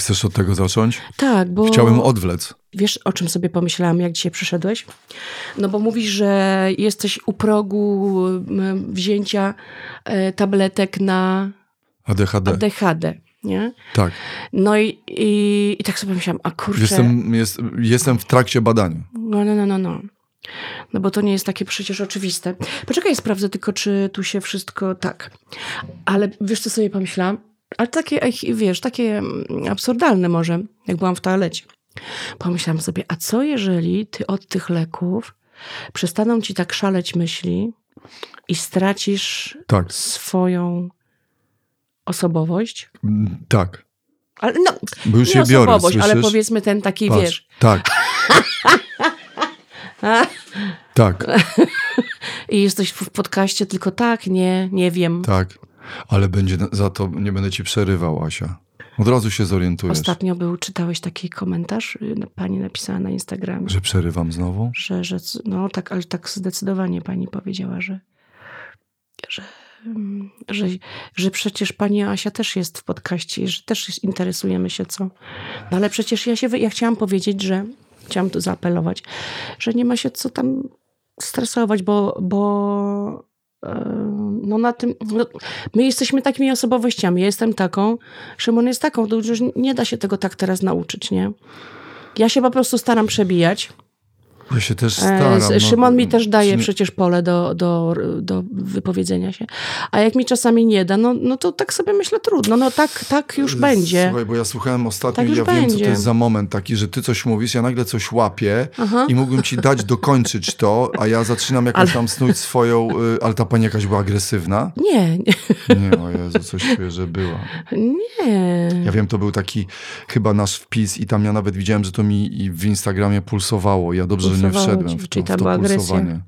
chcesz od tego zacząć? Tak, bo... Chciałem odwlec. Wiesz, o czym sobie pomyślałam, jak dzisiaj przyszedłeś? No bo mówisz, że jesteś u progu m, wzięcia e, tabletek na ADHD. ADHD, nie? Tak. No i, i, i tak sobie myślałam, a kurczę... Jestem, jest, jestem w trakcie badania. No, no, no, no, no. No bo to nie jest takie przecież oczywiste. Poczekaj, sprawdzę tylko, czy tu się wszystko... Tak. Ale wiesz, co sobie pomyślałam? Ale takie, wiesz, takie mm, absurdalne może, jak byłam w toalecie. Pomyślałam sobie, a co jeżeli ty od tych leków przestaną ci tak szaleć myśli i stracisz Tak. swoją osobowość? Mm, Tak. Ale no, Bo już nie je biorę, osobowość, ale słyszysz? powiedzmy ten taki, Patrz. wiesz... Tak. tak, I jesteś w podcaście tylko tak, nie, nie wiem. tak. Ale będzie za to, nie będę ci przerywał, Asia. Od razu się zorientujesz, Ostatnio był, czytałeś taki komentarz, y, pani napisała na Instagramie, że przerywam znowu. że, że no tak, ale tak zdecydowanie pani powiedziała, że, że, mm, że, że przecież pani Asia też jest w podcaście, że też interesujemy się co. No ale przecież ja się, ja chciałam powiedzieć, że, chciałam tu zaapelować, że nie ma się co tam stresować, bo, bo e, no na tym, no, my jesteśmy takimi osobowościami, ja jestem taką, Szymon jest taką, to już nie da się tego tak teraz nauczyć, nie? Ja się po prostu staram przebijać. Ja się też E, staram. no, Szymon mi też daje czy przecież pole do, do, do wypowiedzenia się. A jak mi czasami nie da, no, no to tak sobie myślę, trudno, no tak, tak już będzie. Słuchaj, bo ja słuchałem ostatnio Tak i ja wiem, co to będzie. jest za moment taki, że ty coś mówisz, ja nagle coś łapię Aha. i mógłbym ci dać dokończyć to, a ja zaczynam jakoś Ale- tam snuć swoją... Y, ale ta pani jakaś była agresywna? Nie, nie, Nie, o Jezu, coś czuję, że była. nie. Ja wiem, to był taki chyba nasz wpis i tam ja nawet widziałem, że to mi w Instagramie pulsowało. Ja dobrze, nie wszedłem w to, czyli w to była agresja.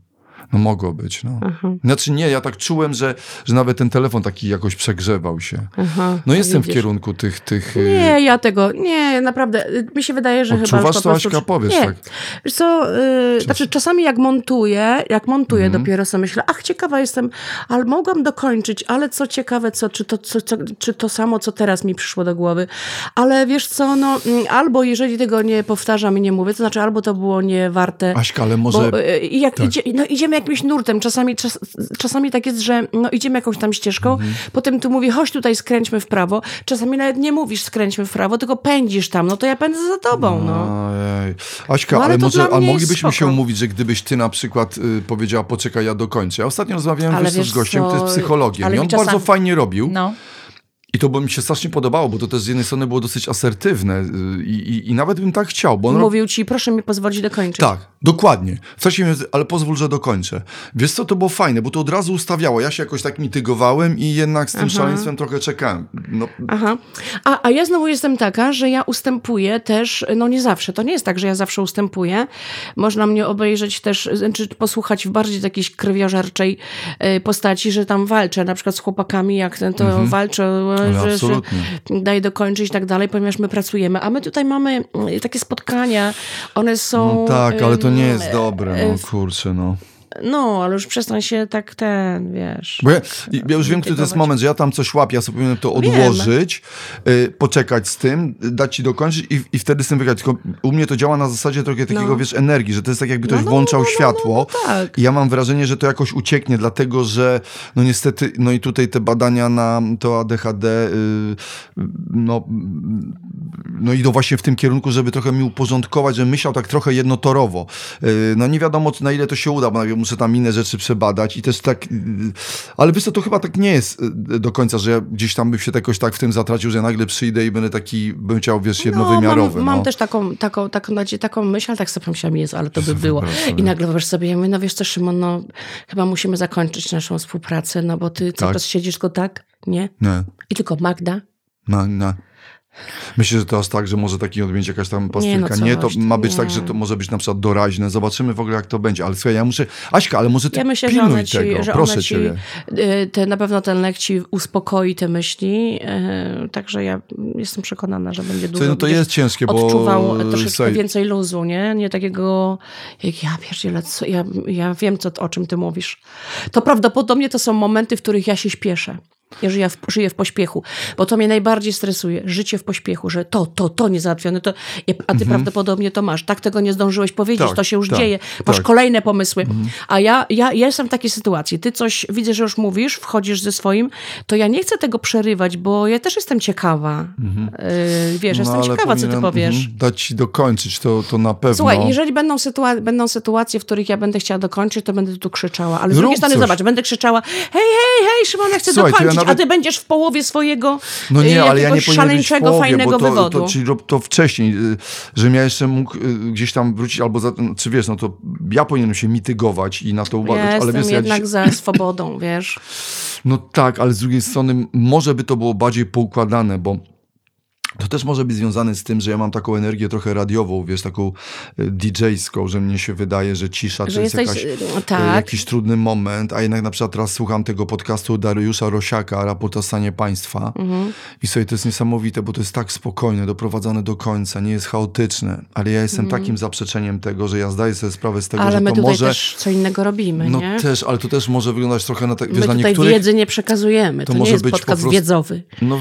No mogło być, no. Aha, Znaczy nie, ja tak czułem, że, że nawet ten telefon taki jakoś przegrzewał się. aha. No jestem w widzisz. kierunku tych... tych y, Nie, ja tego, nie, naprawdę, y, mi się wydaje, że chyba już Odczuwasz to, prostu... Aśka? Powiesz nie. tak. Wiesz co, y, znaczy czasami jak montuję, jak montuję Mhm. dopiero sobie myślę, ach, ciekawa jestem, ale mogłam dokończyć, ale co ciekawe, co, czy, to, co, co, czy to samo, co teraz mi przyszło do głowy. Ale wiesz co, no, mm, albo jeżeli tego nie powtarzam i nie mówię, to znaczy albo to było nie warte... Aśka, ale może... Bo, y, i jak tak. idzie, no, idziemy jakimś nurtem, czasami, czas, czasami tak jest, że no, idziemy jakąś tam ścieżką, Mhm. potem tu mówi, chodź tutaj skręćmy w prawo, czasami nawet nie mówisz skręćmy w prawo, tylko pędzisz tam, no to ja pędzę za tobą, no. Ojej. Aśka, No, ale ale, może, a moglibyśmy się umówić, że gdybyś ty na przykład y, powiedziała, poczekaj, ja dokończę. Ja ostatnio rozmawiałem z gościem, co, to jest psychologiem ale i on czasami- bardzo fajnie robił. No. I to by mi się strasznie podobało, bo to też z jednej strony było dosyć asertywne y, i, i, i nawet bym tak chciał, bo Mówił ci, proszę mi pozwolić dokończyć. Tak, dokładnie. W sensie, mówiąc, ale pozwól, że dokończę. Wiesz co, to było fajne, bo to od razu ustawiało. Ja się jakoś tak mitygowałem i jednak z tym szaleństwem trochę czekałem. No, Aha. A, a ja znowu jestem taka, że ja ustępuję też, no nie zawsze, to nie jest tak, że ja zawsze ustępuję. Można mnie obejrzeć też, znaczy posłuchać w bardziej takiej krwiożerczej e, postaci, że tam walczę, na przykład z chłopakami, jak ten, to walczę, e, Ale że, że daj dokończyć i tak dalej, ponieważ my pracujemy. A my tutaj mamy mm, takie spotkania, one są... no tak, ale to nie jest em, dobre, e, no kurczę, no. No, ale już przestań się tak ten, wiesz... Bo ja, ja już wiem, który to jest moment, że ja tam coś łapię, ja sobie powinienem to odłożyć, y, poczekać z tym, dać ci dokończyć i, i wtedy z tym wygrać. Tylko u mnie to działa na zasadzie trochę takiego, No. wiesz, energii, że to jest tak jakby ktoś No, no, włączał no, no, no, światło no tak. i ja mam wrażenie, że to jakoś ucieknie, dlatego, że no niestety, no i tutaj te badania na to ADHD, y, no, no idą właśnie w tym kierunku, żeby trochę mi uporządkować, że myślał tak trochę jednotorowo. Y, No nie wiadomo, na ile to się uda, bo muszę tam inne rzeczy przebadać i też tak, ale wiesz co, to chyba tak nie jest y, do końca, że ja gdzieś tam bym się jakoś tak w tym zatracił, że ja nagle przyjdę i będę taki, bym chciał, wiesz, jednowymiarowy. No, mam, mam no. też taką, taką, taką, taką myśl, ale tak sobie pomyślałam, jest, ale to by było. I nagle wyobraź sobie, ja mówię, no wiesz co, Szymon, no chyba musimy zakończyć naszą współpracę, no bo ty cały Tak. czas siedzisz tylko tak, nie? Nie. I tylko Magda. No, no. Myślę, że aż tak, że może taki odmienić jakaś tam pastylka. no Nie, to ma być nie. tak, że to może być na przykład doraźne. Zobaczymy w ogóle, jak to będzie. Ale słuchaj, ja muszę... Aśka, ale może ty Ja myślę, że pilnuj one ci, tego. że Proszę ci ciebie. y, te, na pewno ten lek ci uspokoi te myśli, y, także ja jestem przekonana, że będzie dużo. Słuchaj, no to jest ciężkie, bo... odczuwał troszeczkę słuchaj, więcej luzu, nie? Nie takiego, jak ja pierdzielę, co, ja, ja wiem, co, o czym ty mówisz. To prawdopodobnie to są momenty, w których ja się śpieszę. Ja żyję w, żyję w pośpiechu, bo to mnie najbardziej stresuje. Życie w pośpiechu, że to, to, to nie załatwione, to, a ty prawdopodobnie to masz. Tak tego nie zdążyłeś powiedzieć, Mhm. Tak, to się już tak, dzieje. Masz tak. kolejne pomysły. A ja, ja, ja jestem w takiej sytuacji. Ty coś, widzę, że już mówisz, wchodzisz ze swoim, to ja nie chcę tego przerywać, bo ja też jestem ciekawa. Yy, wiesz, jestem No, ale ciekawa, co ty powiesz. mhm, Dać ci dokończyć, to, to na pewno. Słuchaj, jeżeli będą, sytua- będą sytuacje, w których ja będę chciała dokończyć, to będę tu krzyczała. Ale z Zrób drugiej strony, coś. zobacz, będę krzyczała hej, hej, hej, Szymon, ja chcę Słuchaj, to ja dokończyć, a nawet- ty będziesz w połowie swojego No y, nie, ale ja nie szaleńczego, połowie, fajnego to, wywodu. to, czyli to wcześniej, y, żebym ja jeszcze mógł y, gdzieś tam wrócić, albo za, czy wiesz, no to ja powinienem się mitygować i na to uważać, ja ale wiesz, ja jednak dziś, za swobodą, wiesz. no tak, ale z drugiej strony może by to było bardziej poukładane, bo to też może być związane z tym, że ja mam taką energię trochę radiową, wiesz, taką y, DJ-ską, że mnie się wydaje, że cisza Że to jest jesteś, jakaś, y, y, tak. jakiś trudny moment, a jednak na przykład teraz słucham tego podcastu Dariusza Rosiaka, Raport o stanie państwa Mhm. i sobie to jest niesamowite, bo to jest tak spokojne, doprowadzone do końca, nie jest chaotyczne, ale ja jestem takim zaprzeczeniem tego, że ja zdaję sobie sprawę z tego, Mhm. Ale że my to tutaj może... też co innego robimy, No nie? też, ale to też może wyglądać trochę na tak, My wiesz, na tutaj niektórych... wiedzy nie przekazujemy. To, to może nie jest być po podcast prostu- wiedzowy. No,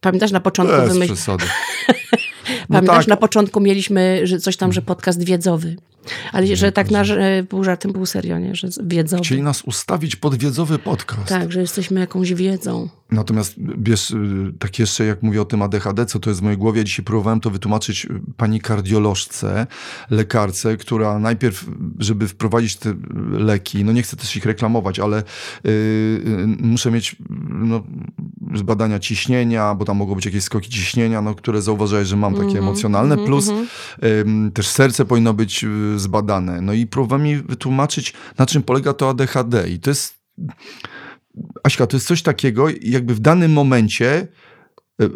Pamiętasz, na początku bez wymyśl... przesady. Pamiętasz, tak. na początku mieliśmy że coś tam, że podcast wiedzowy. Ale że tak na, że pół żartem, pół serio, nie? Że wiedzowy. Chcieli nas ustawić pod wiedzowy podcast. Tak, że jesteśmy jakąś wiedzą. Natomiast wiesz, y, tak jeszcze jak mówię o tym ADHD, co to jest w mojej głowie, dzisiaj próbowałem to wytłumaczyć y, pani kardiolożce, lekarce, która najpierw, żeby wprowadzić te leki, no nie chcę też ich reklamować, ale y, y, muszę mieć no, z badania ciśnienia, bo tam mogą być jakieś skoki ciśnienia, no, które zauważyłeś, że mam takie emocjonalne, plus ym, też serce powinno być y, zbadane. No i próbowałem mi wytłumaczyć, na czym polega to ADHD i to jest Aśka, to jest coś takiego, jakby w danym momencie e,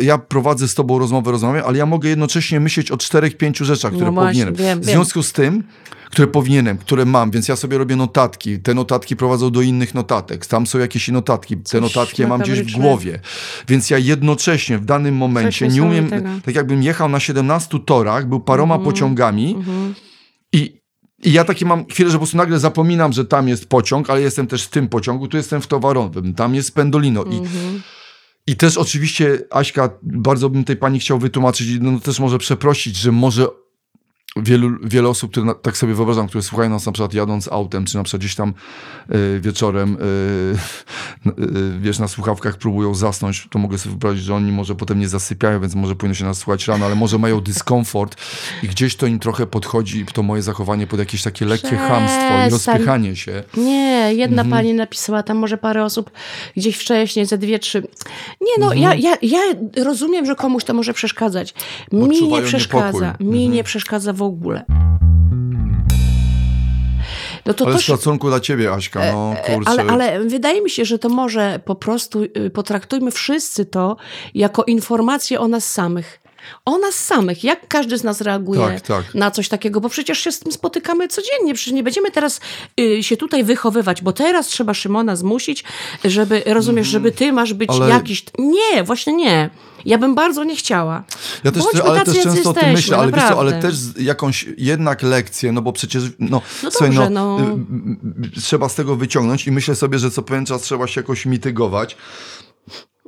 ja prowadzę z tobą rozmowę, rozmawiam, ale ja mogę jednocześnie myśleć o czterech, pięciu rzeczach, które No właśnie, powinienem. wiem, w wiem. związku z tym, które powinienem, które mam, więc ja sobie robię notatki. Te notatki prowadzą do innych notatek. Tam są jakieś notatki. Te Coś notatki ja mam gdzieś w głowie. Więc ja jednocześnie w danym momencie nie umiem, tak jakbym jechał na 17 torach, był paroma Mhm. pociągami i i ja takie mam chwilę, że po prostu nagle zapominam, że tam jest pociąg, ale jestem też w tym pociągu, tu jestem w towarowym, tam jest pendolino. I, I też oczywiście, Aśka, bardzo bym tej pani chciał wytłumaczyć, no też może przeprosić, że może wielu, wiele osób, które na, tak sobie wyobrażam, które słuchają nas na przykład jadąc autem, czy na przykład gdzieś tam y, wieczorem, y, y, wiesz, na słuchawkach próbują zasnąć, to mogę sobie wyobrazić, że oni może potem nie zasypiają, więc może powinno się nas słuchać rano, ale może mają dyskomfort i gdzieś to im trochę podchodzi, to moje zachowanie pod jakieś takie lekkie chamstwo i Przestań. rozpychanie się. Nie, jedna Mhm. pani napisała tam może parę osób gdzieś wcześniej, ze dwie, trzy. Nie no, Mhm. ja, ja, ja rozumiem, że komuś to może przeszkadzać. Mi Odczuwają nie przeszkadza. niepokój. Mi Mhm. nie przeszkadza w ogóle. No to Ale z też, szacunku dla ciebie, Aśka, no kurczę. ale, ale wydaje mi się, że to może po prostu y, potraktujmy wszyscy to jako informację o nas samych. O nas samych, jak każdy z nas reaguje Tak, tak. na coś takiego, bo przecież się z tym spotykamy codziennie. Przecież nie będziemy teraz y, się tutaj wychowywać, bo teraz trzeba Szymona zmusić, żeby, rozumiesz, żeby ty masz być. Ale- jakiś. Nie, właśnie nie. Ja bym bardzo nie chciała. Ja też, Bądźmy ale też często o tym jesteśmy, myślę, ale co, ale też jakąś jednak lekcję, no bo przecież, no, No słuchaj, dobrze, no, no. y, trzeba z tego wyciągnąć i myślę sobie, że co pewien czas trzeba się jakoś mitygować.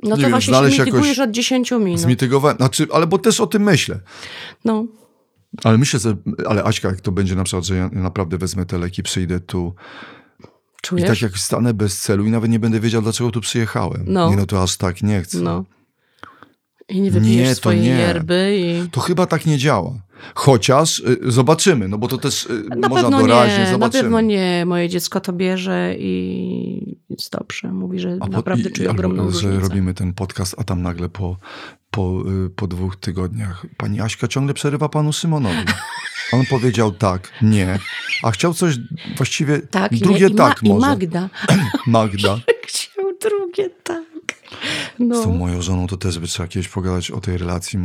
No nie to wiem, właśnie się mitygujesz od 10 minut. Zmitygowałem, znaczy, ale bo też o tym myślę. No. Ale myślę sobie, ale Aśka, jak to będzie na przykład, że ja naprawdę wezmę te leki, przyjdę tu i Czujesz? tak jak stanę bez celu i nawet nie będę wiedział, dlaczego tu przyjechałem. No. Nie, no to aż tak nie chcę. No. I nie wypijesz Nie, swojej nie. yerby i... To chyba tak nie działa. Chociaż y, zobaczymy, no bo to też y, Na można doraźnie, nie, na zobaczymy. pewno nie. Moje dziecko to bierze i jest dobrze. Mówi, że A naprawdę i- czuje ogromną że różnicę. robimy ten podcast, a tam nagle po, po, y, po dwóch tygodniach pani Aśka ciągle przerywa panu Szymonowi. On powiedział tak, nie, a chciał coś właściwie Tak, drugie nie, i, tak ma, i może. Magda. Magda. Chciał drugie tak. No. Z tą moją żoną to też by trzeba kiedyś pogadać o tej relacji,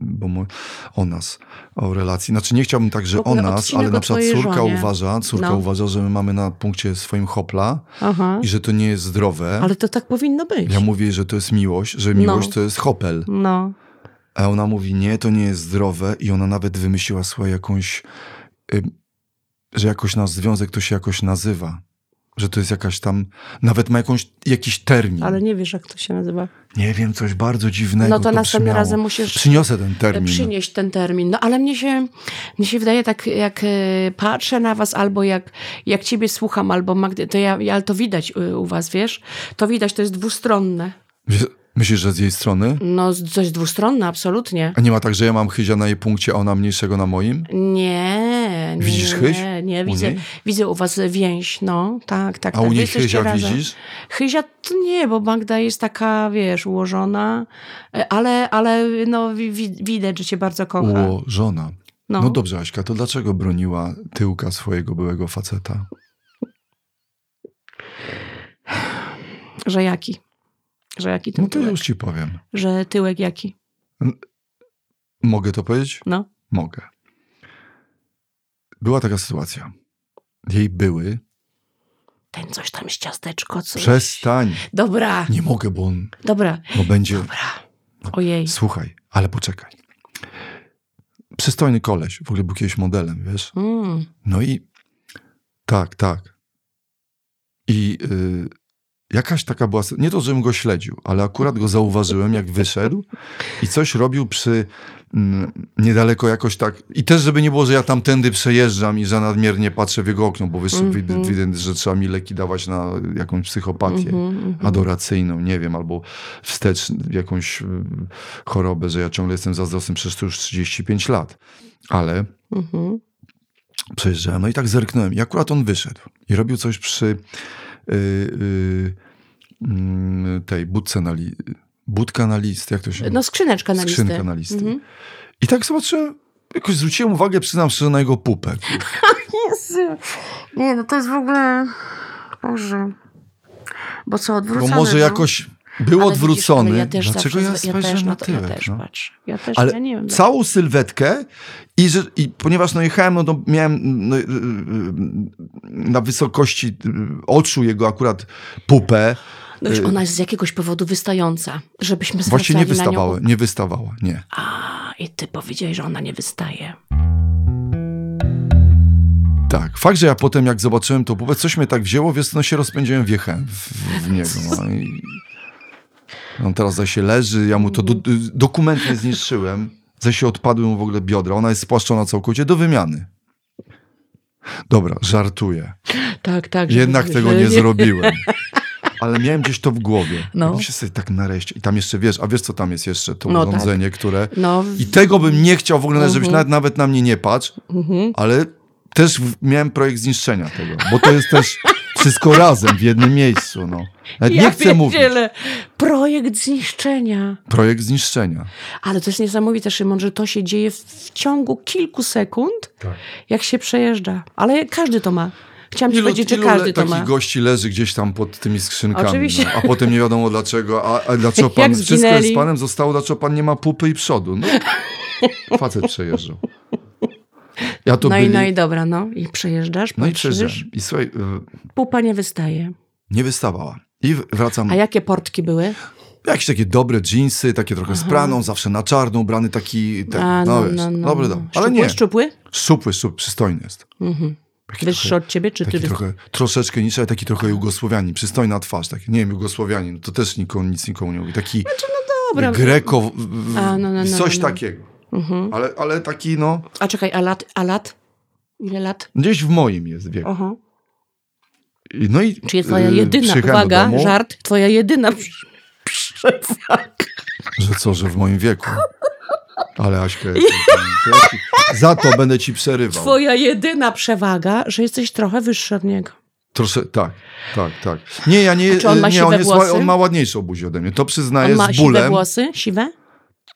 bo o nas, o relacji. Znaczy nie chciałbym tak, że o nas, ale na przykład córka żonie. uważa, córka No. uważa, że my mamy na punkcie swoim hopla Aha. i że to nie jest zdrowe. Ale to tak powinno być. Ja mówię, że to jest miłość, że miłość No. to jest hopel. No. A ona mówi, nie, to nie jest zdrowe i ona nawet wymyśliła swoją jakąś, y, że jakoś nasz związek to się jakoś nazywa. Że to jest jakaś tam, nawet ma jakąś, jakiś termin. Ale nie wiesz, jak to się nazywa. Nie wiem, coś bardzo dziwnego. No to następnym brzmiało. razem musisz Przyniosę ten termin. przynieść ten termin. No ale mnie się, mnie się wydaje tak, jak e, patrzę na was, albo jak, jak ciebie słucham, albo Magdy, to ja, ja, to widać u, u was, wiesz? To widać, to jest dwustronne. Myślisz, że z jej strony? No, to jest dwustronne, absolutnie. A nie ma tak, że ja mam chyzia na jej punkcie, a ona mniejszego na moim? Nie, nie, Widzisz chyś Nie, nie widzę, widzę u was więź, no, tak, tak. A tak. u niej chyzia razem. widzisz? Chyzia to nie, bo Magda jest taka, wiesz, ułożona, e, ale, ale no, wi- wi- widać, że cię bardzo kocha. Ło, żona. No. No. dobrze, Aśka, to dlaczego broniła tyłka swojego byłego faceta? Że jaki? Że jaki ten No to tyłek? już ci powiem. Że tyłek jaki? Mogę to powiedzieć? No. Mogę. Była taka sytuacja. Jej były. Ten coś tam z ciasteczko, coś. Przestań. Dobra, Nie mogę, bo on dobra, bo będzie. dobra. Ojej. Słuchaj, ale poczekaj. Przystojny koleś. W ogóle był kiedyś modelem, wiesz? Mm. No i tak, tak. I y, jakaś taka była. Nie to, żebym go śledził, ale akurat go zauważyłem, jak wyszedł i coś robił przy. Mm, niedaleko jakoś tak. I też, żeby nie było, że ja tamtędy przejeżdżam i że nadmiernie patrzę w jego okno, bo wyszedł widać, widać, że trzeba mi leki dawać na jakąś psychopatię Mhm, mhm. adoracyjną, nie wiem, albo wstecz jakąś y, chorobę, że ja ciągle jestem zazdrosny, przecież to już 35 lat. Ale Mhm. przejeżdżałem, no i tak zerknąłem. I akurat on wyszedł i robił coś przy mm, tej budce na li, budka na list, jak to się No skrzyneczka na listy. Skrzynka na listy. Mhm. I tak zobaczyłem, jakoś zwróciłem uwagę, przyznam szczerze, na jego pupę. Jezu. Nie, no to jest w ogóle... Boże. Bo co, Bo odwrócone może było? jakoś był Ale widzisz, odwrócony. ale ja też Dlaczego zawsze, ja ja też, na to, ja tyłek? też no? patrzę. Ja też, Ale ja nie wiem. całą sylwetkę i, że, i ponieważ no jechałem, no to miałem no, y, y, y, na wysokości oczu jego akurat pupę. No już ona jest z jakiegoś powodu wystająca, żebyśmy Właśnie nie zwracali na nią wystawała, nie wystawała, nie. A, i ty powiedziałeś, że ona nie wystaje. Tak. Fakt, że ja potem jak zobaczyłem tą pupę, coś mnie tak wzięło, więc no się rozpędziłem, wjechałem w, w niego. No, i on teraz zaś się leży, ja mu to do, dokument nie zniszczyłem, zaś się odpadły mu w ogóle biodra, ona jest spłaszczona całkowicie do wymiany. Dobra, żartuję. Tak, tak. Jednak że- tego nie zrobiłem. Ale miałem gdzieś to w głowie. No. No. Myślę sobie tak nareszcie. I tam jeszcze wiesz, a wiesz co tam jest jeszcze? To No tak. urządzenie, które... No, I tego bym nie chciał w ogóle, żebyś Mhm. nawet, nawet na mnie nie patrz, mhm. ale też miałem projekt zniszczenia tego, bo to jest też wszystko razem w jednym miejscu. No. Nawet nie ja chcę mówić. Projekt zniszczenia. Projekt zniszczenia. Ale to jest niesamowite, Szymon, że to się dzieje w, ciągu kilku sekund, Tak. jak się przejeżdża. Ale każdy to ma. Chciałam ci Ilu, powiedzieć, że ilu każdy le- to takich ma. gości leży gdzieś tam pod tymi skrzynkami. Oczywiście. No, a potem nie wiadomo dlaczego. A, a dlaczego pan, Jak wszystko z panem, zostało, dlaczego pan nie ma pupy i przodu. No, facet przejeżdżał. Ja No byli... i, no i dobra, no. I przejeżdżasz, No i patrzysz, przejeżdżałem. I słuchaj, y, pupa nie wystaje. nie wystawała. I wracam. A jakie portki były? Jakieś takie dobre dżinsy, takie trochę z praną, zawsze na czarno ubrany taki, ten, A, no, wiesz, dobry dom. Ale Szczupły, nie, szczupły? szczupły, szczupły, przystojny jest. Mhm. Taki Wyższy trochę, od ciebie, czy ty? trochę, troszeczkę niższy, ale taki trochę Jugosłowianin, przystojna twarz, taki, nie wiem, Jugosłowianin, no to też nikomu, nic nikomu nie mówi, taki Dobra. greko, w- w- A, no, no, no, coś no, no. takiego. Mhm. Ale, ale taki, no, A czekaj, a lat? A lat? Ile lat? gdzieś w moim jest wieku. Aha. No i Czyli twoja y, jedyna, do uwaga, domu, żart, twoja jedyna prze- przewaga. Że co, że w moim wieku. Ale Aśka, za to będę ci przerywał. Twoja jedyna przewaga, że jesteś trochę wyższy od niego. Trosze, tak, tak, tak. Nie, ja nie, A czy on ma nie, on, siwe jest, on ma ładniejszą buzię ode mnie. To przyznaję On ma z siwe bólem. włosy, siwe?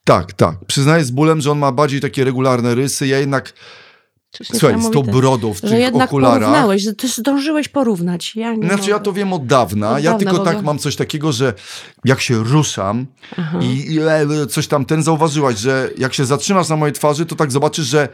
Tak, tak. Przyznaję z bólem, że on ma bardziej takie regularne rysy. Ja jednak, słuchaj, z tą brodą w Że tych jednak okularach. porównałeś, że ty zdążyłeś porównać. Ja nie Znaczy ja mogę. to wiem od dawna. Od ja dawna tylko tak mam coś takiego, że jak się ruszam Mhm. i, i e, coś tam ten zauważyłaś, że jak się zatrzymasz na mojej twarzy, to tak zobaczysz, że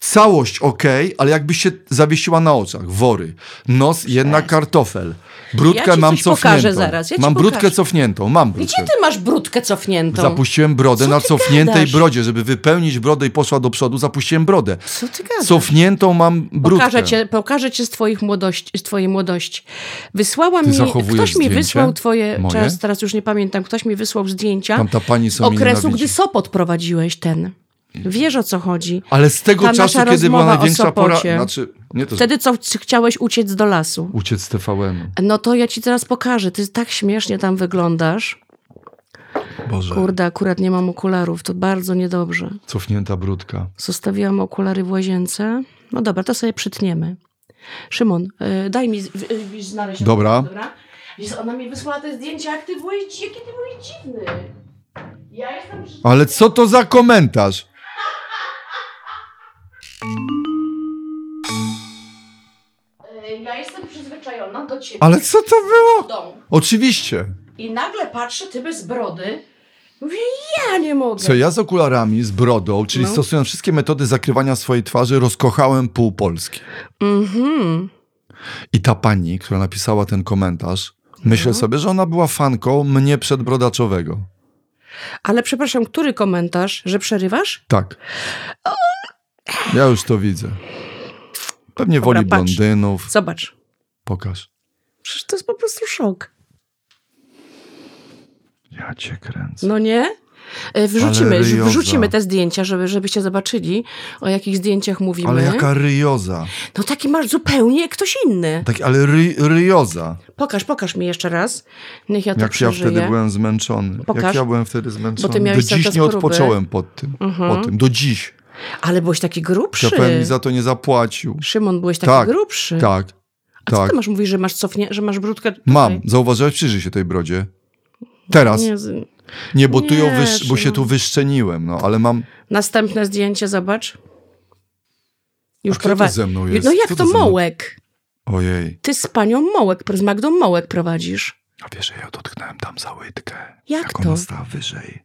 Całość ok, ale jakbyś się zawiesiła na oczach. Wory. Nos, jednak kartofel. Brudkę Ja ci mam coś pokażę cofniętą. zaraz, ja ci mam brudkę pokażę. cofniętą, mam brudkę. Gdzie ty masz brudkę cofniętą? Zapuściłem brodę Co na ty cofniętej gadasz? brodzie, żeby wypełnić brodę i poszła do przodu, zapuściłem brodę. Co ty gadasz? Cofniętą mam brudkę. Pokażę, cię, pokażę cię z, twoich młodości, z twojej młodości. Wysłała mi, zachowujesz ktoś mi zdjęcie wysłał twoje, moje? teraz, teraz już nie pamiętam, ktoś mi wysłał zdjęcia Tamta pani co mnie okresu, nienawidzi. gdy Sopot prowadziłeś ten. Wiesz o co chodzi. Ale z tego Ta czasu, kiedy była największa pora... Znaczy, nie to, Wtedy co chciałeś uciec do lasu. uciec z TVN. No to ja ci teraz pokażę. Ty tak śmiesznie tam wyglądasz. Boże, Kurde, akurat nie mam okularów. To bardzo niedobrze. cofnięta brudka. Zostawiłam okulary w łazience. No dobra, to sobie przytniemy. Szymon, y, daj mi z- y, y, znaleźć. Dobra. dobra? Wiesz, Ona mi wysłała te zdjęcia, jak ty byłeś, jaki ty byłeś dziwny. Ja jestem... Ale co to za komentarz? Y, Ja jestem przyzwyczajona do ciebie. Ale co to było? Oczywiście. I nagle patrzę, ty bez brody. Mówię, ja nie mogę. Co ja z okularami, z brodą, czyli No. stosując wszystkie metody zakrywania swojej twarzy, rozkochałem pół Polski. Mhm. I ta pani, która napisała ten komentarz, No. myślę sobie, że ona była fanką mnie przedbrodaczowego. Ale przepraszam, który komentarz, że przerywasz? Tak. Ja już to widzę. Pewnie Dobra, woli patrz. blondynów. Zobacz. Pokaż. Przecież to jest po prostu szok. Ja cię kręcę. No nie? E, Wrzucimy, wrzucimy te zdjęcia, żeby, żebyście zobaczyli, o jakich zdjęciach mówimy. Ale jaka ryjoza. No taki masz zupełnie jak ktoś inny. Tak, ale ry, ryjoza. Pokaż, pokaż mi jeszcze raz. Niech ja to Jak ja przeżyję. wtedy byłem zmęczony. Pokaż. Jak ja byłem wtedy zmęczony. ty miałeś Do dziś nie próby. odpocząłem pod tym. Mhm. Po tym. Do dziś. Ale byłeś taki grubszy. KPM mi za to nie zapłacił. Szymon, byłeś taki Tak, grubszy. Tak, A co tak. ty masz mówić, że masz cofnie, że masz brudkę tutaj? Mam. Zauważyłeś? Przyjrzyj się tej brodzie. Teraz. Nie, Nie, bo, tu ją wysz... bo się tu wyszczeniłem, no ale mam... Następne zdjęcie, zobacz. Już A prowadzi. ze mną jest? No jak to to? Mołek? Ojej. Ty z panią Mołek, z Magdą Mołek prowadzisz. A wiesz, że ja dotknąłem tam za łydkę. Jak jak to? ona stała wyżej.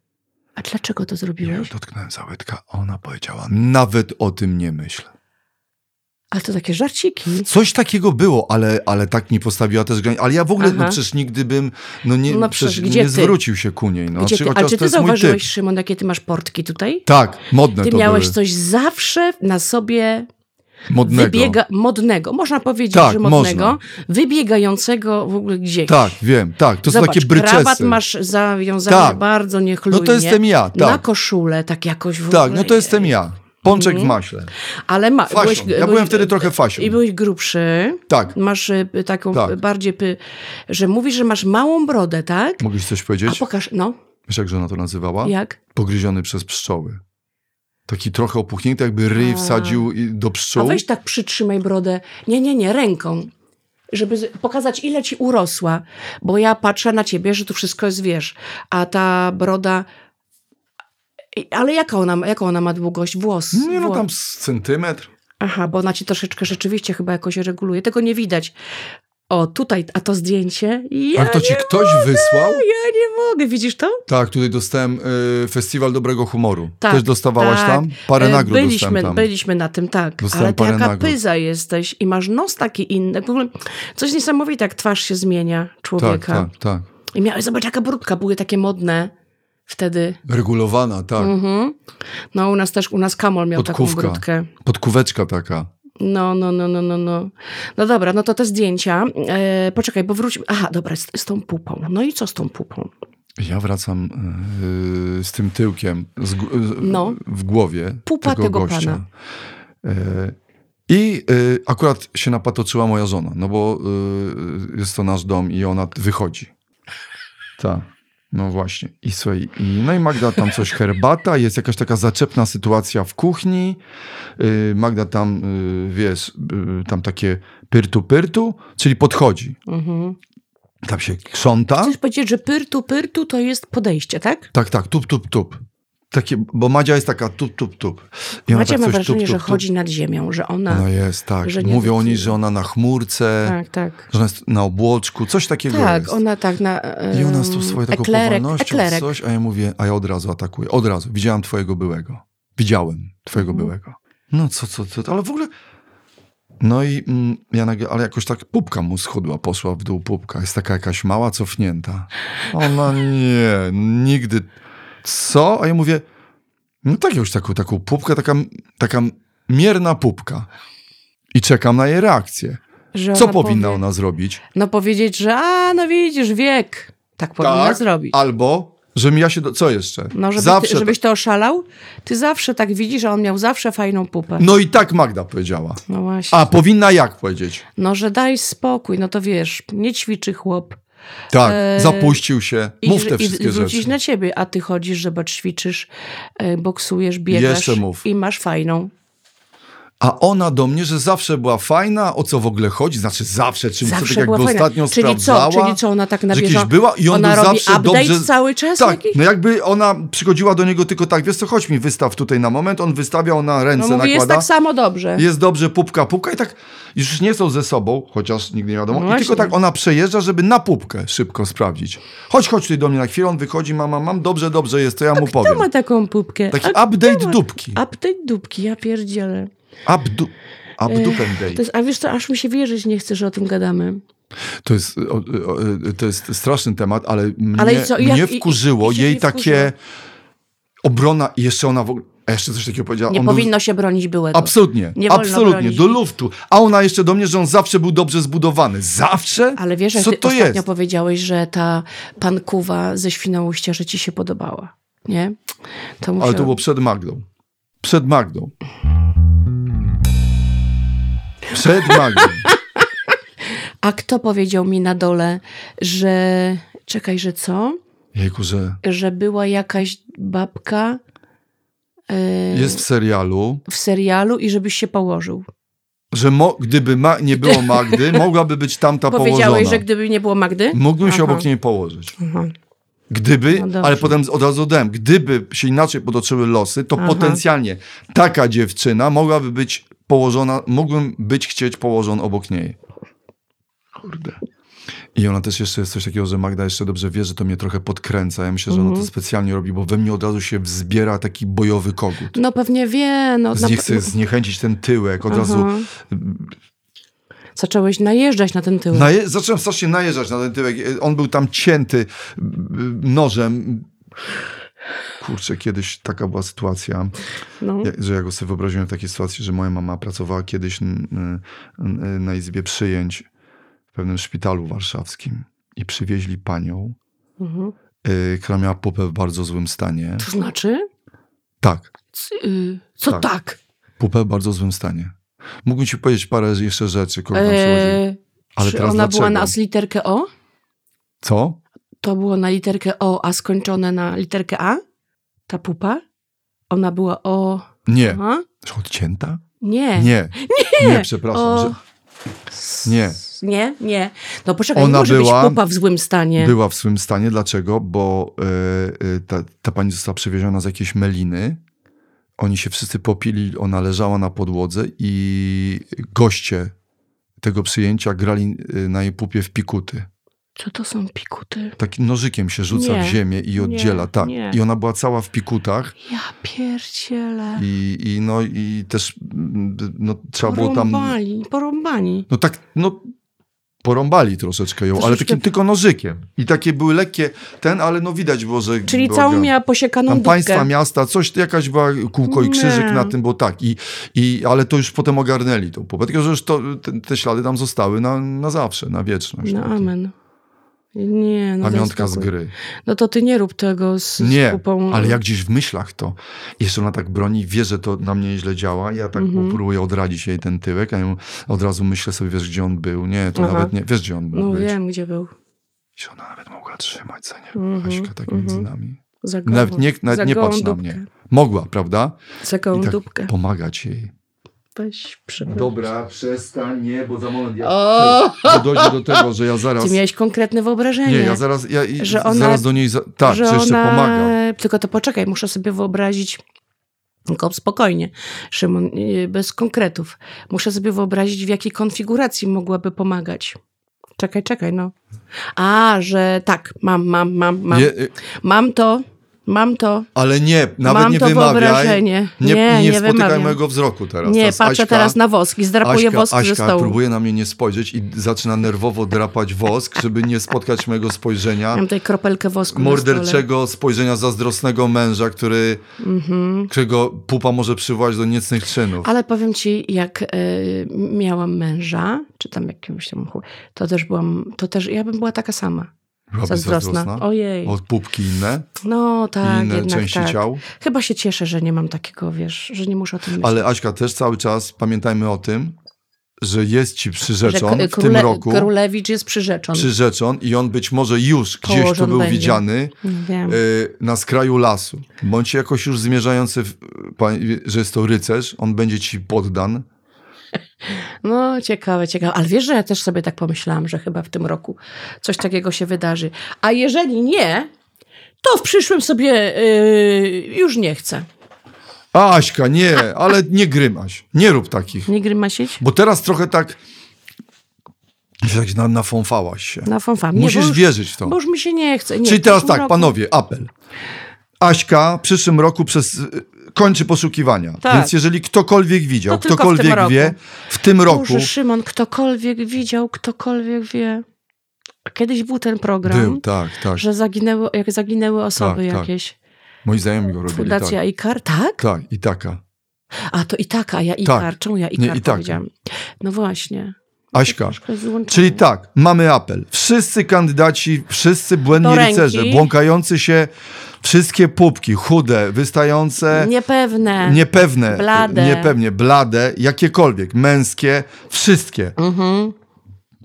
A dlaczego to Ja zrobiłeś? dotknąłem za łydkę, a ona powiedziała, nawet o tym nie myśl. Ale to takie żarciki. Coś takiego było, ale, ale tak mi postawiła też granic. Ale ja w ogóle, Aha. no przecież nigdy bym, no nie, No przecież przecież nie ty? zwrócił się ku niej. No, Gdzie ty, a czy ty zauważyłeś. Szymon, jakie ty masz portki tutaj? Tak, modne Ty miałeś były. coś zawsze na sobie Modnego. wybiega, modnego, można powiedzieć, Tak, że modnego, można. wybiegającego w ogóle gdzieś. Tak, wiem, tak. To Zobacz, są takie bryczesy. krawat masz zawiązany Tak. bardzo niechlujnie. No to jestem ja, Na tak. koszulę, tak jakoś w ogóle. Tak, no to jestem ja. Pączek w maśle. Ale ma, byłeś, Ja byłeś, byłem wtedy trochę fasią. I byłeś grubszy. Tak. Masz y, taką Tak. bardziej, py, że mówisz, że masz małą brodę, tak? Mogliś coś A powiedzieć? pokaż, no, Wiesz, jak żona to nazywała? jak? Pogryziony przez pszczoły. Taki trochę opuchnięty, jakby ryj A. wsadził do A pszczół. weź tak przytrzymaj brodę. Nie, nie, nie, ręką. Żeby pokazać, ile ci urosła. Bo ja patrzę na ciebie, że tu wszystko jest, wiesz. A ta broda... Ale jaka ona, jaką ona ma długość? Włos. Nie no, tam centymetr. Aha, bo ona ci troszeczkę rzeczywiście chyba jakoś reguluje. Tego nie widać. O, tutaj, a to zdjęcie. Ja A to ci ktoś wysłał? Ja nie mogę, widzisz to? Tak, tutaj dostałem y, Festiwal Dobrego Humoru. Tak, Też dostawałaś tak. tam? Parę E, nagród byliśmy, tam. Byliśmy na tym, tak. Dostałem Ale ty jaka nagród. pyza jesteś i masz nos taki inny. W ogóle coś niesamowite, jak twarz się zmienia Tak, człowieka. tak, tak. I miałeś, zobacz, jaka brudka, były takie modne wtedy. Regulowana, tak. Mhm. No u nas też, u nas Kamol miał Podkówka. taką brudkę. Podkóweczka taka. No, no, no, no, no, no. No dobra, no to te zdjęcia. E, poczekaj, bo wróćmy. Aha, dobra, z, z tą pupą. No i co z tą pupą? Ja wracam y, z tym tyłkiem z, z, No. w głowie Pupa tego, tego gościa. Y, I akurat się napatoczyła moja żona, no bo jest to nasz dom i ona wychodzi. Tak. No właśnie. I słuchaj, i, no i Magda tam coś herbata, jest jakaś taka zaczepna sytuacja w kuchni. Y, Magda tam, y, wiesz, y, tam takie pyrtu-pyrtu, czyli podchodzi. Mhm. Tam się krząta. Chcesz powiedzieć, że pyrtu, pyrtu to jest podejście, tak? Tak, tak, tup, tup, tup. Takie, bo Madzia jest taka tup, tup, tup. I Macie tak ma coś wrażenie, tup, że tup, tup. chodzi nad ziemią, że ona... Ona jest, tak. że nie Mówią o niej, że ona na chmurce, Tak, tak. że ona jest na obłoczku, coś takiego Tak, jest. ona tak na... I ona tą swoją taką eklerek, powolnością, eklerek. coś, a ja mówię, a ja od razu atakuję. Od razu. Widziałam twojego byłego. Widziałem twojego Mhm. byłego. No co, co, co, ale w ogóle... No i mm, ja nagle, ale jakoś tak pupka mu schudła, poszła w dół pupka. Jest taka jakaś mała, cofnięta. Ona nie, nigdy. Co? A ja mówię, no tak już taką, taką pupkę, taka, taka mierna pupka. I czekam na jej reakcję. Że Co ona powinna powie- ona zrobić? No powiedzieć, że a, no widzisz, wiek. Tak powinna zrobić. Albo, że ja się. Do... Co jeszcze? No, żeby zawsze. ty, żebyś to oszalał, ty zawsze tak widzisz, że on miał zawsze fajną pupę. No i tak Magda powiedziała. No właśnie. A powinna jak powiedzieć? No, że daj spokój, no to wiesz, nie ćwiczy chłop. Tak, E, zapuścił się. I, Mów że- te i wszystkie wrócić rzeczy. na ciebie, a ty chodzisz, zobacz, ćwiczysz, e, boksujesz, biegasz i masz fajną. A ona do mnie, że zawsze była fajna, o co w ogóle chodzi? Znaczy zawsze, czyli co Zawsze tak była jakby fajna. ostatnio czyli sprawdzała. co, czyli co, ona tak na bieżąco, była i on ona robi zawsze update dobrze... cały czas? Tak, jakiś? no jakby ona przychodziła do niego tylko tak, wiesz co, chodź mi wystaw tutaj na moment, on wystawia, ona ręce No mówi, jest nakłada. tak samo dobrze. Jest dobrze, pupka, pupka i tak już nie są ze sobą, chociaż nigdy nie wiadomo. No I tylko tak ona przejeżdża, żeby na pupkę szybko sprawdzić. Chodź, chodź tutaj do mnie na chwilę, on wychodzi, mama, mam, dobrze, dobrze jest, to ja mu powiem. Kto ma taką pupkę? Taki A kto update ma- dupki. Update dupki, ja pierdzielę. Updu... Updupen day. To jest, a wiesz co, aż mi się wierzyć nie chce, że o tym gadamy. To jest, o, o, to jest straszny temat, ale mnie, Ale i co, jak- mnie i- i- wkurzyło i się jej nie takie obrona i jeszcze ona w ogóle, a jeszcze coś takiego powiedziała. Nie on był- powinno się bronić byłego. Absolutnie, Nie absolutnie, bronić. do luftu. A ona jeszcze do mnie, że on zawsze był dobrze zbudowany. Zawsze? Ale wiesz, jak Co ty to ostatnio jest? powiedziałeś, że ta pankuwa ze Świnoujścia, że ci się podobała. Nie? To musiał... Ale to było przed Magdą. Przed Magdą. Przed Magdą. A kto powiedział mi na dole, że... Czekaj, że co? Jejku, że Że była jakaś babka e, jest w serialu, w serialu i żebyś się położył. że mo- gdyby ma- nie było Magdy, mogłaby być tamta Powiedziałeś, położona. że gdyby nie było Magdy? Mógłbym się Aha. obok niej położyć. Aha. Gdyby, No ale potem od razu dodałem, gdyby się inaczej potoczyły losy, to Aha. potencjalnie taka dziewczyna mogłaby być położona, mógłbym być chcieć położony obok niej. Kurde. I ona też jeszcze jest coś takiego, że Magda jeszcze dobrze wie, że to mnie trochę podkręca. Ja myślę, że ona Mhm. to specjalnie robi, bo we mnie od razu się wzbiera taki bojowy kogut. No pewnie wie. No, Z nie chce zniechęcić ten tyłek, od razu Aha. Zacząłeś najeżdżać na ten tył. Naje- zacząłem strasznie najeżdżać na ten tyłek. On był tam cięty mm, nożem. Kurczę, kiedyś taka była sytuacja, No. że ja go sobie wyobraziłem w takiej sytuacji, że moja mama pracowała kiedyś na izbie przyjęć w pewnym szpitalu warszawskim i przywieźli panią, Mhm. y, która miała pupę w bardzo złym stanie. To znaczy? Tak, C- y, Co Tak. tak? pupę w bardzo złym stanie. Mógłbym ci powiedzieć parę jeszcze rzeczy, kogo tam. E, Ale czy teraz ona dlaczego? była na z literkę O? Co? To było na literkę O, a skończone na literkę A? Ta pupa? Ona była O... Nie. A? Że Odcięta? Nie. Nie. Nie, przepraszam. O... Że... Nie. Nie, nie. No poczekaj, Ona nie może była- być pupa w złym stanie. Była w swym stanie. Dlaczego? Bo e, e, ta, ta pani została przewieziona z jakiejś meliny. Oni się wszyscy popili, ona leżała na podłodze i goście tego przyjęcia grali e, na jej pupie w pikuty. Co to są pikuty? Takim nożykiem się rzuca Nie. w ziemię i oddziela. Nie, tak. nie. I ona była cała w pikutach Ja pierdzielę. i, i no i też no, trzeba było tam... Porąbali, porąbani. No tak, no porąbali troszeczkę ją, ale Troszeczkę- takim tylko nożykiem. I takie były lekkie, ten, ale no widać było, że... Czyli całą miała posiekaną Tam dupkę. państwa, miasta, coś, jakaś była kółko i krzyżyk Nie. na tym, bo tak. I, i, ale to już potem ogarnęli tą popę. Tylko, że już to, te, te ślady tam zostały na, na zawsze, na wieczność. No Takie. amen. Nie, no Pamiątka z gry. No to ty nie rób tego z, z Nie, pupą. ale jak gdzieś w myślach to. Jeszcze ona tak broni, wie, że to na mnie źle działa. Ja tak Mhm. próbuję odradzić jej ten tyłek, a ja od razu myślę sobie, wiesz, gdzie on był. Nie, to Aha. nawet nie, wiesz, gdzie on mógł No być. wiem, gdzie był. I ona nawet mogła trzymać za nie. Mhm, Haśka tak mhm. między nami. Za gołą, Nawet nie, nawet nie patrz na dupkę. mnie. Mogła, prawda? Za gołą I tak dupkę. pomagać jej. Weź, przepraszam. Dobra, przestań, nie, bo za moment ja... O! Bo dojdzie do tego, że ja zaraz... Ty miałeś konkretne wyobrażenie. Nie, ja zaraz, ja, i- Że ona- zaraz do niej... Za... Tak, że, że jeszcze ona... pomaga. Tylko to poczekaj, muszę sobie wyobrazić, tylko spokojnie, Szymon, yy, bez konkretów. Muszę sobie wyobrazić, w jakiej konfiguracji mogłaby pomagać. Czekaj, czekaj, no. A, że tak, mam, mam, mam, mam. Y, Mam to, Mam to. Ale nie, nawet nie wymawiaj. Nie, Nie, nie, nie spotykaj wymawiam. mojego wzroku teraz. Nie, Teraz patrzę Aśka- teraz na woski, zdrapuję Aśka, wosk ze Aśka stołu. próbuje na mnie nie spojrzeć i zaczyna nerwowo drapać wosk, żeby nie spotkać mojego spojrzenia. Mam tutaj kropelkę wosku. Morderczego spojrzenia zazdrosnego męża, który, którego pupa może przywołać do niecnych czynów. Mhm. Ale powiem ci, jak y, miałam męża, czy tam jakiegoś tam, to też byłam, to też, ja bym była taka sama. Byłabyś Zazdrosna. Ojej. Od pupki inne No tak, inne jednak części tak. ciał. Chyba się cieszę, że nie mam takiego, wiesz, że nie muszę o tym myśleć. Ale Aśka, też cały czas pamiętajmy o tym, że jest ci że przyrzeczon k- w tym roku. Królewicz jest przyrzeczon. Przyrzeczon i on być może już gdzieś tu Położon był będzie. widziany y, na skraju lasu. Bądź jakoś już zmierzający, w, że jest to rycerz, on będzie ci poddan. No, ciekawe, ciekawe. Ale wiesz, że ja też sobie tak pomyślałam, że chyba w tym roku coś takiego się wydarzy. A jeżeli nie, to w przyszłym sobie yy, już nie chcę. Aśka, nie, ale nie grymaś. Nie rób takich. Nie grymasić? Bo teraz trochę tak że tak na, nafąfałaś się. Na fanfam. Nie, Musisz już, wierzyć w to. Bo już mi się nie chce. Nie, Czyli teraz tak, roku- panowie, apel. Aśka w przyszłym roku przez, kończy poszukiwania. Tak. Więc jeżeli ktokolwiek widział, To w ktokolwiek roku. wie, w tym roku Boże, Szymon, ktokolwiek widział, ktokolwiek wie. Kiedyś był ten program, był, tak, tak. że zaginęły, jak zaginęły osoby Tak, tak. jakieś. Moi znajomi go robili, Fundacja tak. IKAR, tak? Tak, i taka. A to i taka, ja IKAR. Czemu ja IKAR Itaka. powiedziałam? No właśnie. Aśka. Czyli tak, mamy apel. Wszyscy kandydaci, wszyscy błędni rycerze, błąkający się, wszystkie pupki, chude, wystające, Niepewne. niepewne, Blade. niepewnie, blade, jakiekolwiek, męskie, wszystkie. Mhm.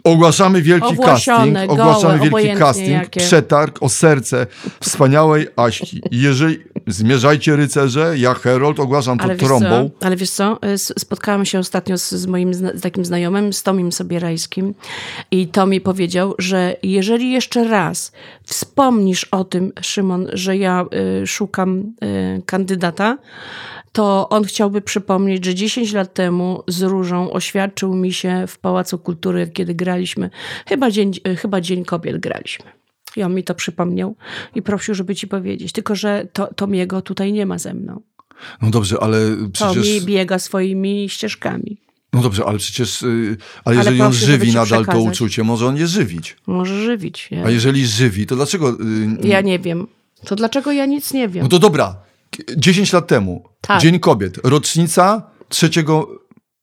Ogłaszamy wielki Owłosione, casting, ogłaszamy gołe, wielki casting, jakie. przetarg o serce wspaniałej Aśki. Jeżeli zmierzajcie rycerze, ja Herold ogłaszam to Ale wiesz, trąbą. co? Ale wiesz co, Y, spotkałam się ostatnio z, z moim zna- z takim znajomym, z Tomim Sobierajskim i Tomi powiedział, że jeżeli jeszcze raz wspomnisz o tym, Szymon, że ja y, szukam y, kandydata, to on chciałby przypomnieć, że 10 lat temu z Różą oświadczył mi się w Pałacu Kultury, kiedy graliśmy, chyba Dzień, y, chyba dzień Kobiet graliśmy. I on mi to przypomniał i prosił, żeby ci powiedzieć. Tylko, że to, Tomiego tutaj nie ma ze mną. No dobrze, ale Tomi przecież... biega swoimi ścieżkami. No dobrze, ale przecież... y, Ale jeżeli on proszę, żeby żywi nadal to przekazać. uczucie, może on je żywić. Może żywić. Ja, A jeżeli żywi, to dlaczego... y, ja nie wiem. To dlaczego ja nic nie wiem? No to dobra, 10 lat temu, Tak. Dzień Kobiet, rocznica 3,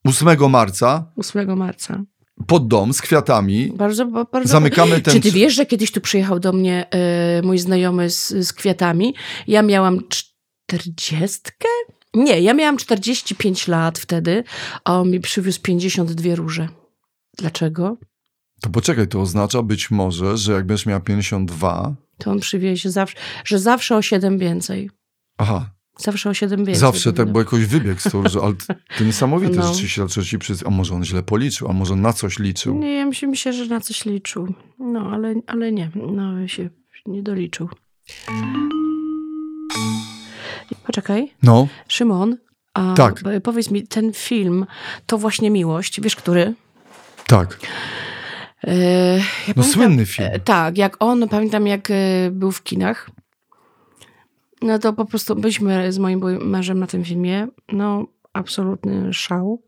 8 marca, 8 marca. Pod dom z kwiatami. Bardzo, ba- bardzo. Zamykamy ten- Czy ty wiesz, że kiedyś tu przyjechał do mnie e, mój znajomy z, z kwiatami? Ja miałam czterdziestkę? Nie, ja miałam 45 lat wtedy, a on mi przywiózł 52 róże. Dlaczego? To poczekaj, to oznacza być może, że jak będziesz miała 52... To on przywiezie zawsze, że zawsze o 7 więcej. Aha, Zawsze o 7 więcej. zawsze tak, bo jakoś wybieg z toho, że ale to niesamowite, No. 30 lat trzeci przez... A może on źle policzył, a może on na coś liczył. Nie, ja myślę, myślę, że na coś liczył. No, ale, ale nie. No, się nie doliczył. Poczekaj. No, Szymon, a Tak. powiedz mi, ten film to właśnie miłość. Wiesz, który? tak. E, ja No pamiętam- słynny film. e, Tak, jak on, pamiętam jak e, był w kinach. No to po prostu byliśmy z moim mężem na tym filmie. No, absolutny szał.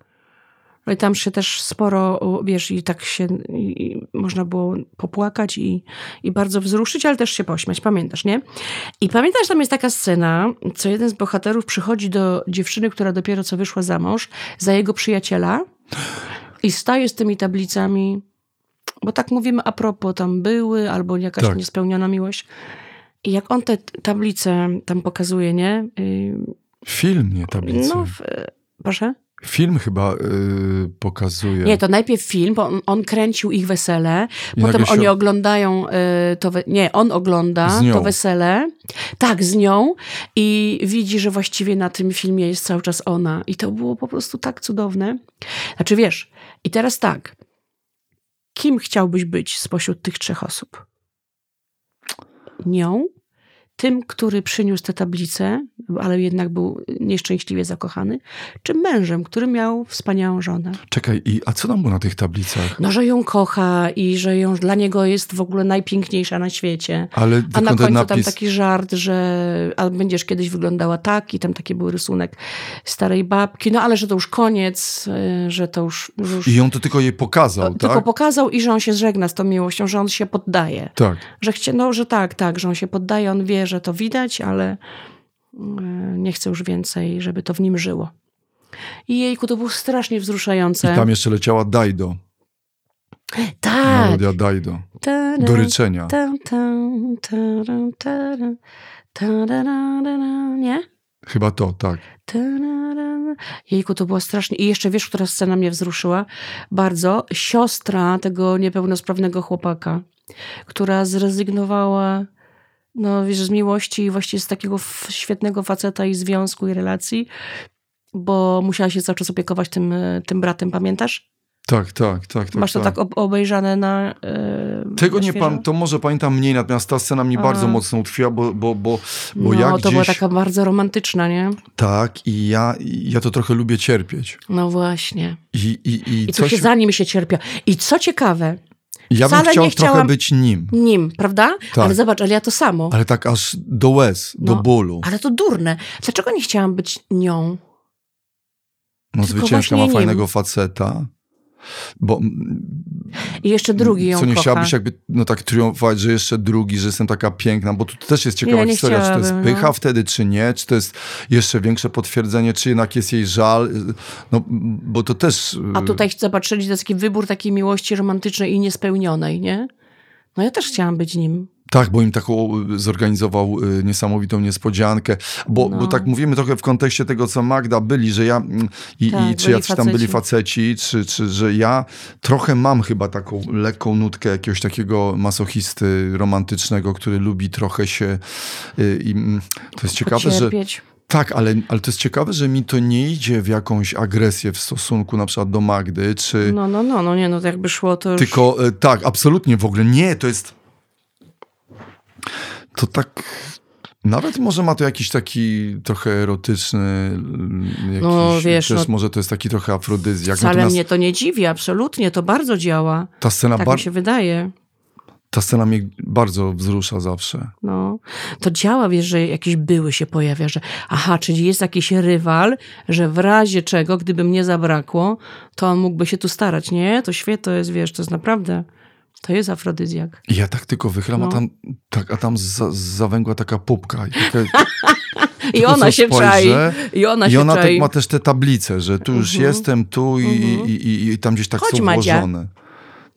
No i tam się też sporo, wiesz, i tak się i można było popłakać i, i bardzo wzruszyć, ale też się pośmiać, pamiętasz, nie? I pamiętasz, tam jest taka scena, co jeden z bohaterów przychodzi do dziewczyny, która dopiero co wyszła za mąż, za jego przyjaciela i staje z tymi tablicami, bo tak mówimy a propos, tam były, albo jakaś Tak. niespełniona miłość. I jak on te tablice tam pokazuje, nie? Film, nie tablicy. No, w, proszę? Film chyba y, pokazuje. Nie, to najpierw film, bo on, on kręcił ich wesele, I potem nagle się- oni oglądają y, to, we, nie, on ogląda to wesele, tak, z nią i widzi, że właściwie na tym filmie jest cały czas ona i to było po prostu tak cudowne. Znaczy wiesz, i teraz tak, kim chciałbyś być spośród tych trzech osób? Nią, tym, który przyniósł tę tablicę, ale jednak był nieszczęśliwie zakochany, czy mężem, który miał wspaniałą żonę. Czekaj, i, a co tam było na tych tablicach? No, że ją kocha i że ją dla niego jest w ogóle najpiękniejsza na świecie. Ale A na tylko końcu tam napis... taki żart, że a będziesz kiedyś wyglądała tak i tam taki był rysunek starej babki, no ale że to już koniec, y, że to już... już I ją to tylko jej pokazał, tylko tak? pokazał i że on się żegna z tą miłością, że on się poddaje. Tak. Że chcie, no, że tak, tak, że on się poddaje, on wie, że to widać, ale y, nie chce już więcej, żeby to w nim żyło. I jejku, to było strasznie I wzruszające. tam jeszcze leciała Dajdo. tak. Melodia Dajdo. Do ryczenia. Nie? Chyba to, tak. Jejku, to było strasznie. I jeszcze wiesz, która scena mnie wzruszyła? Bardzo. Siostra tego niepełnosprawnego chłopaka, która zrezygnowała no, wiesz, z miłości i właściwie z takiego świetnego faceta i związku i relacji, bo musiała się cały czas opiekować tym, e, tym bratem, pamiętasz? Tak, tak, tak. tak Masz to tak ob- obejrzane na. e, Tego na nie pan, to może pamiętam mniej, natomiast ta scena mnie A. bardzo mocno utkwiła, bo, bo, bo, bo no, ja to gdzieś... była taka bardzo romantyczna, nie? Tak, i ja, i ja to trochę lubię cierpieć. No właśnie. I, i, i I coś... się za nim się cierpia. I co ciekawe, Ja bym chciał trochę być nim, nim, prawda? Tak. Ale zobacz, ale ja to samo. ale tak aż do łez, do No, bólu. Ale to durne. Dlaczego nie chciałam być nią? No tylko zwyciężka ma nim. fajnego faceta. Bo I jeszcze drugi ją co nie kocha. chciałabyś jakby no tak triumfować, że jeszcze drugi, że jestem taka piękna, bo tu też jest ciekawa Nie, nie historia, czy to jest pycha no. wtedy, czy nie, czy to jest jeszcze większe potwierdzenie, czy jednak jest jej żal, no bo to też... A tutaj zobaczyli, to jest taki wybór takiej miłości romantycznej i niespełnionej, nie? No ja też chciałam być nim. Tak, bo im taką y, zorganizował y, niesamowitą niespodziankę, bo, No. bo tak mówimy trochę w kontekście tego, co Magda byli, że ja mm, i, Tak, i czy byli jacyś tam byli faceci. czy, czy że ja trochę mam chyba taką lekką nutkę jakiegoś takiego masochisty romantycznego, który lubi trochę się y, i mm, to jest ciekawe, że Pocierpieć. tak, ale, ale to jest ciekawe, że mi to nie idzie w jakąś agresję w stosunku na przykład do Magdy, czy No, no, no, no nie, no to jakby szło to już... tylko tak, absolutnie w ogóle nie, to jest. To tak. Nawet może ma to jakiś taki trochę erotyczny, mm, jakiś, No, wiesz, też no- może to jest taki trochę afrodyzjak. Wcale Natomiast mnie to nie dziwi, absolutnie, to bardzo działa. ta scena, Tak mi się wydaje. ta scena mnie bardzo wzrusza zawsze. No, to działa, wiesz, że jakiś były się pojawia, że aha, czyli jest jakiś rywal, że w razie czego, gdyby mnie zabrakło, to on mógłby się tu starać. Nie, to świetnie, to jest, wiesz, to jest naprawdę, to jest afrodyzjak. Ja tak tylko wychylam, a No. tam, tak, a tam za, zawęgła taka pupka. I, taka, I ona się spojrzę, czai. I ona I się ona tak ma też te tablice, że tu już Mhm. jestem, tu i, Mhm. i, i, i tam gdzieś tak Chodź, są Madzia. włożone.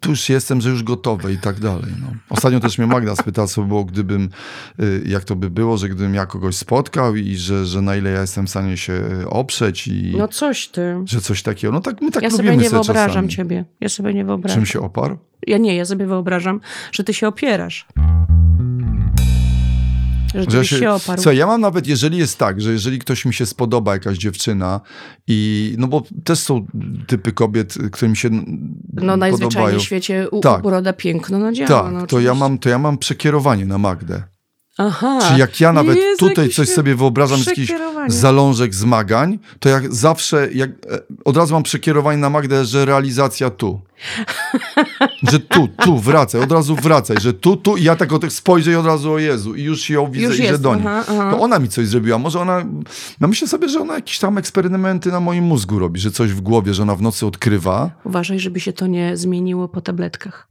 Tu już jestem, że już gotowe i tak dalej. No. Ostatnio też mnie Magda spytała, co by było, gdybym, y, jak to by było, że gdybym ja kogoś spotkał i że, że na ile ja jestem w stanie się y, oprzeć i No coś ty. że coś takiego. No tak, my tak Ja lubimy sobie nie wyobrażam czasami. ciebie. Ja sobie nie wyobrażam. Czym się oparł? Ja nie, ja sobie wyobrażam, że ty się opierasz. Że ty Że byś się, oparł. Co, ja mam nawet, jeżeli jest tak, że jeżeli ktoś mi się spodoba, jakaś dziewczyna i, no bo też są typy kobiet, którym się No najzwyczajniej w świecie u, Tak. uroda piękno, no działa. Tak, no, to ja, mam, to ja mam przekierowanie na Magdę. Aha. Czy jak ja nawet Jezu, tutaj coś sobie wyobrażam, z jakiś zalążek zmagań, to jak zawsze, jak, e, od razu mam przekierowanie na Magdę, że realizacja tu. że tu, tu, wracaj, od razu wracaj, że tu, tu i ja tak o tych spojrzę i od razu o Jezu i już ją widzę Już i że jest, do niej. aha, aha. To ona mi coś zrobiła, może ona, no myślę sobie, że ona jakieś tam eksperymenty na moim mózgu robi, że coś w głowie, że ona w nocy odkrywa. Uważaj, żeby się to nie zmieniło po tabletkach.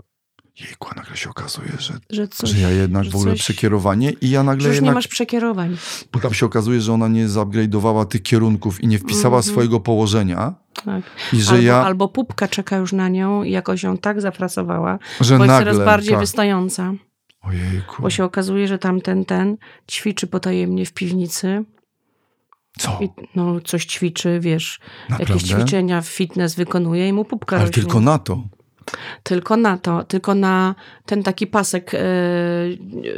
Jejku, a nagle się okazuje, że, Że, coś, że ja jednak że w ogóle coś- przekierowanie i ja nagle Że już jednak... nie masz przekierowań. Bo tam się okazuje, że ona nie zupgrade'owała tych kierunków i nie wpisała Mhm. swojego położenia. Tak. I że albo, ja, albo pupka czeka już na nią i jakoś ją tak zapracowała, że bo jest nagle, coraz bardziej tak. wystająca. Ojejku, Bo się okazuje, że tamten ten ćwiczy potajemnie w piwnicy. co? I, no, coś ćwiczy, wiesz, Naprawdę? jakieś ćwiczenia, fitness wykonuje i mu pupka Ale rośnie. tylko na to. Tylko na to, tylko na ten taki pasek e,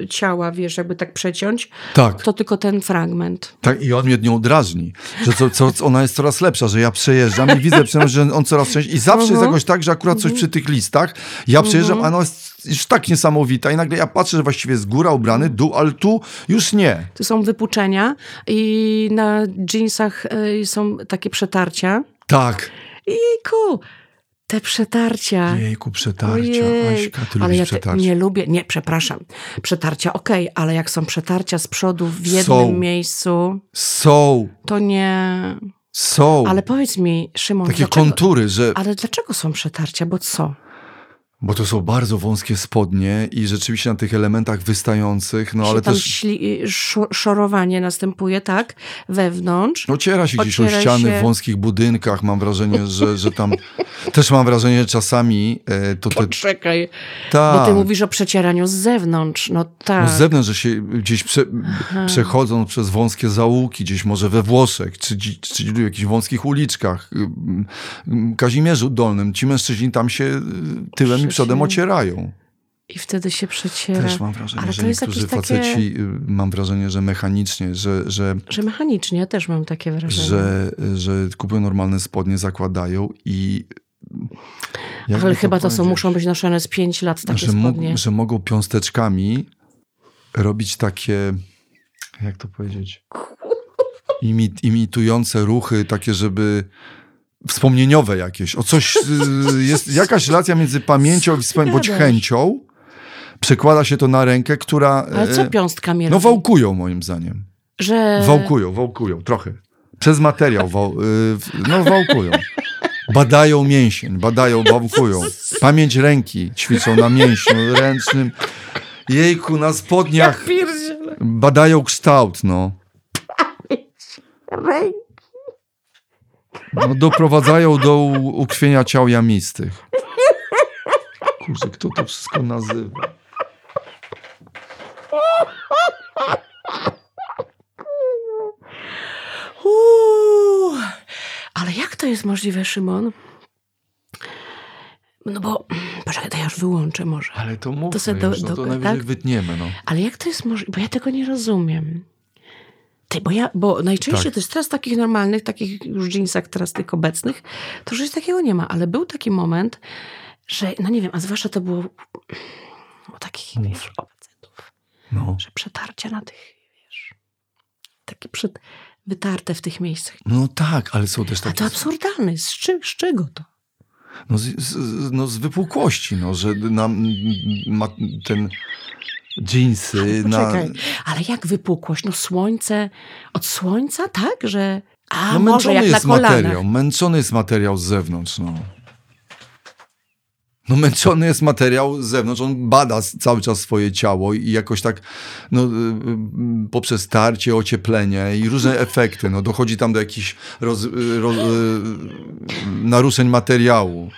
ciała, wiesz, jakby tak przeciąć, Tak. to tylko ten fragment. Tak, i on mnie nią drażni, że co, co, ona jest coraz lepsza, że ja przejeżdżam i widzę, że on coraz częściej. I zawsze jest Mhm. jakoś tak, że akurat coś przy tych listach, ja przejeżdżam, a ona jest już tak niesamowita i nagle ja patrzę, że właściwie jest góra ubrany, dół, ale tu już nie. To są wypuczenia i na jeansach e, są takie przetarcia. Tak. Jejku, te przetarcia. Jejku, przetarcia. Ojej, Aśka, ty ale ja przetarcia. nie lubię, nie, przepraszam. Przetarcia, okej, ale jak są przetarcia z przodu w jednym Są. miejscu, Są, to nie. są. Ale powiedz mi, Szymon, Takie dlaczego, kontury, że... ale dlaczego są przetarcia? Bo co? Bo to są bardzo wąskie spodnie i rzeczywiście na tych elementach wystających, no ale tam też... śli, szo- szorowanie następuje, tak? Wewnątrz. Ociera się gdzieś o Ociera ściany się. w wąskich budynkach. Mam wrażenie, że, że tam. Też mam wrażenie, że czasami e, to te. Czekaj, Tak. bo ty mówisz o przecieraniu z zewnątrz. No tak. No z zewnątrz, że się gdzieś prze, przechodzą przez wąskie załuki, gdzieś może we Włoszech, czy, czy w jakichś wąskich uliczkach, Kazimierzu Dolnym, ci mężczyźni tam się y, tyłem przodem ocierają. I wtedy się przeciera. Też mam wrażenie, Ale że to jest niektórzy jakieś takie- faceci, y, mam wrażenie, że mechanicznie, że, że, Że mechanicznie, ja też mam takie wrażenie. że, że kupują normalne spodnie, zakładają i... Ale chyba to są, muszą być noszone z 5 lat takie że, spodnie. że mogą piąsteczkami robić takie, jak to powiedzieć, imi, imitujące ruchy, takie, żeby wspomnieniowe jakieś. O coś, y, jest jakaś relacja między pamięcią i bądź chęcią. Przekłada się to na rękę, która... Ale co e, piąstkami No wałkują moim zdaniem. Że... Wałkują, wałkują, trochę. Przez materiał, wał, y, no wałkują. Badają mięsień, badają, wałkują. Pamięć ręki ćwiczą na mięśniu ręcznym. Jejku, na spodniach badają kształt, no. No doprowadzają do ukrwienia ciał jamistych. Kurczę, kto to wszystko nazywa? Uuu, ale jak to jest możliwe, Szymon? No bo, poczekaj, to ja już wyłączę może. Ale to mówmy To se już, do- no to do- najwyżej tak? wytniemy, no. Ale jak to jest możliwe? Bo ja tego nie rozumiem. Ty, bo ja, bo najczęściej Tak. to jest teraz takich normalnych, takich już jeansach teraz tych obecnych, to już takiego nie ma, ale był taki moment, że, no nie wiem, a zwłaszcza to było u takich, Mów. wiesz, no. że przetarcia na tych, wiesz, takie przed, wytarte w tych miejscach. No tak, ale są też A takie... to absurdalne. Z, czy, z czego to? No z, z, no z wypukłości, no, że na, ma ten jeansy na... Poczekaj, ale jak wypukłość? No słońce, od słońca, tak? Że, a No może jak na jest kolanach. materiał, męczony jest materiał z zewnątrz, no. No męczony jest materiał z zewnątrz, on bada cały czas swoje ciało i jakoś tak no, y, y, poprzez tarcie, ocieplenie i różne efekty, no dochodzi tam do jakichś roz, y, roz, naruszeń materiału.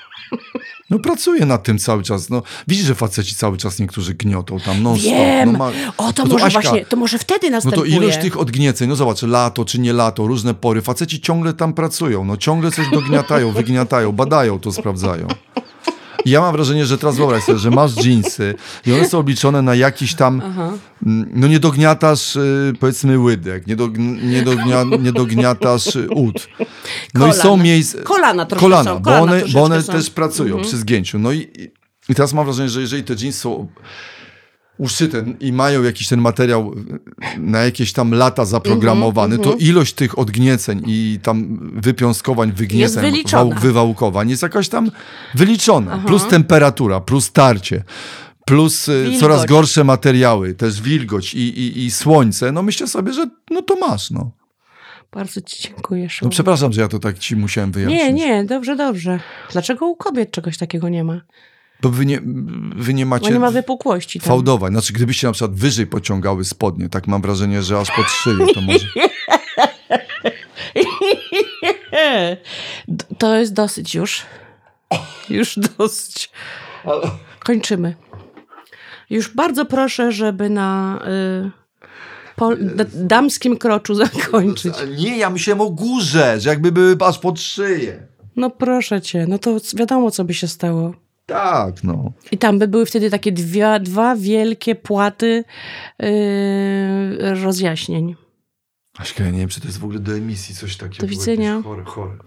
No pracuje nad tym cały czas, no. Widzisz, że faceci cały czas niektórzy gniotą tam non stop. Wiem. No, ma, O, to no może Aśka, właśnie, to może wtedy no następuje. to ilość tych odgnieceń, no zobacz, lato czy nie lato, różne pory, faceci ciągle tam pracują, no ciągle coś dogniatają, wygniatają, badają to, sprawdzają. Ja mam wrażenie, że teraz wyobraź sobie, że masz dżinsy i one są obliczone na jakiś tam, mm, no nie dogniatasz y, powiedzmy łydek, nie, dog, nie, dognia, nie dogniatasz ud. No i są Kolana. miejsca... Kolana troszkę Kolana, są, bo kolana one, bo one też pracują przy zgięciu. No i, i teraz mam wrażenie, że jeżeli te jeansy są uszyte i mają jakiś ten materiał na jakieś tam lata zaprogramowany, Mhm, to ilość tych odgnieceń i tam wypiąskowań, wygnieceń, wyliczona. wywałkowań jest jakaś tam wyliczona. Plus temperatura, plus tarcie. Plus y, Wilgoć. coraz gorsze materiały, też wilgoć i, i, i słońce. No myślę sobie, że no to masz, no. Bardzo ci dziękuję, no. Przepraszam, że ja to tak ci musiałem wyjaśnić. nie, nie, dobrze, dobrze. Dlaczego u kobiet czegoś takiego nie ma? Bo wy nie, wy nie Bo macie nie ma wypukłości tam. fałdowań. Znaczy, gdybyście na przykład wyżej pociągały spodnie, tak mam wrażenie, że aż pod szyję to może... To jest dosyć już. Już dosyć. Kończymy. Już bardzo proszę, żeby na y, po, damskim kroczu zakończyć. Nie, ja myślałem o górze, że jakby były aż pod szyję. No proszę cię, no to wiadomo, co by się stało. Tak, no. I tam by były wtedy takie dwie, dwa wielkie płaty yy, rozjaśnień. Aśka, ja nie wiem, czy to jest w ogóle do emisji coś takiego. Do widzenia. Chore, chore.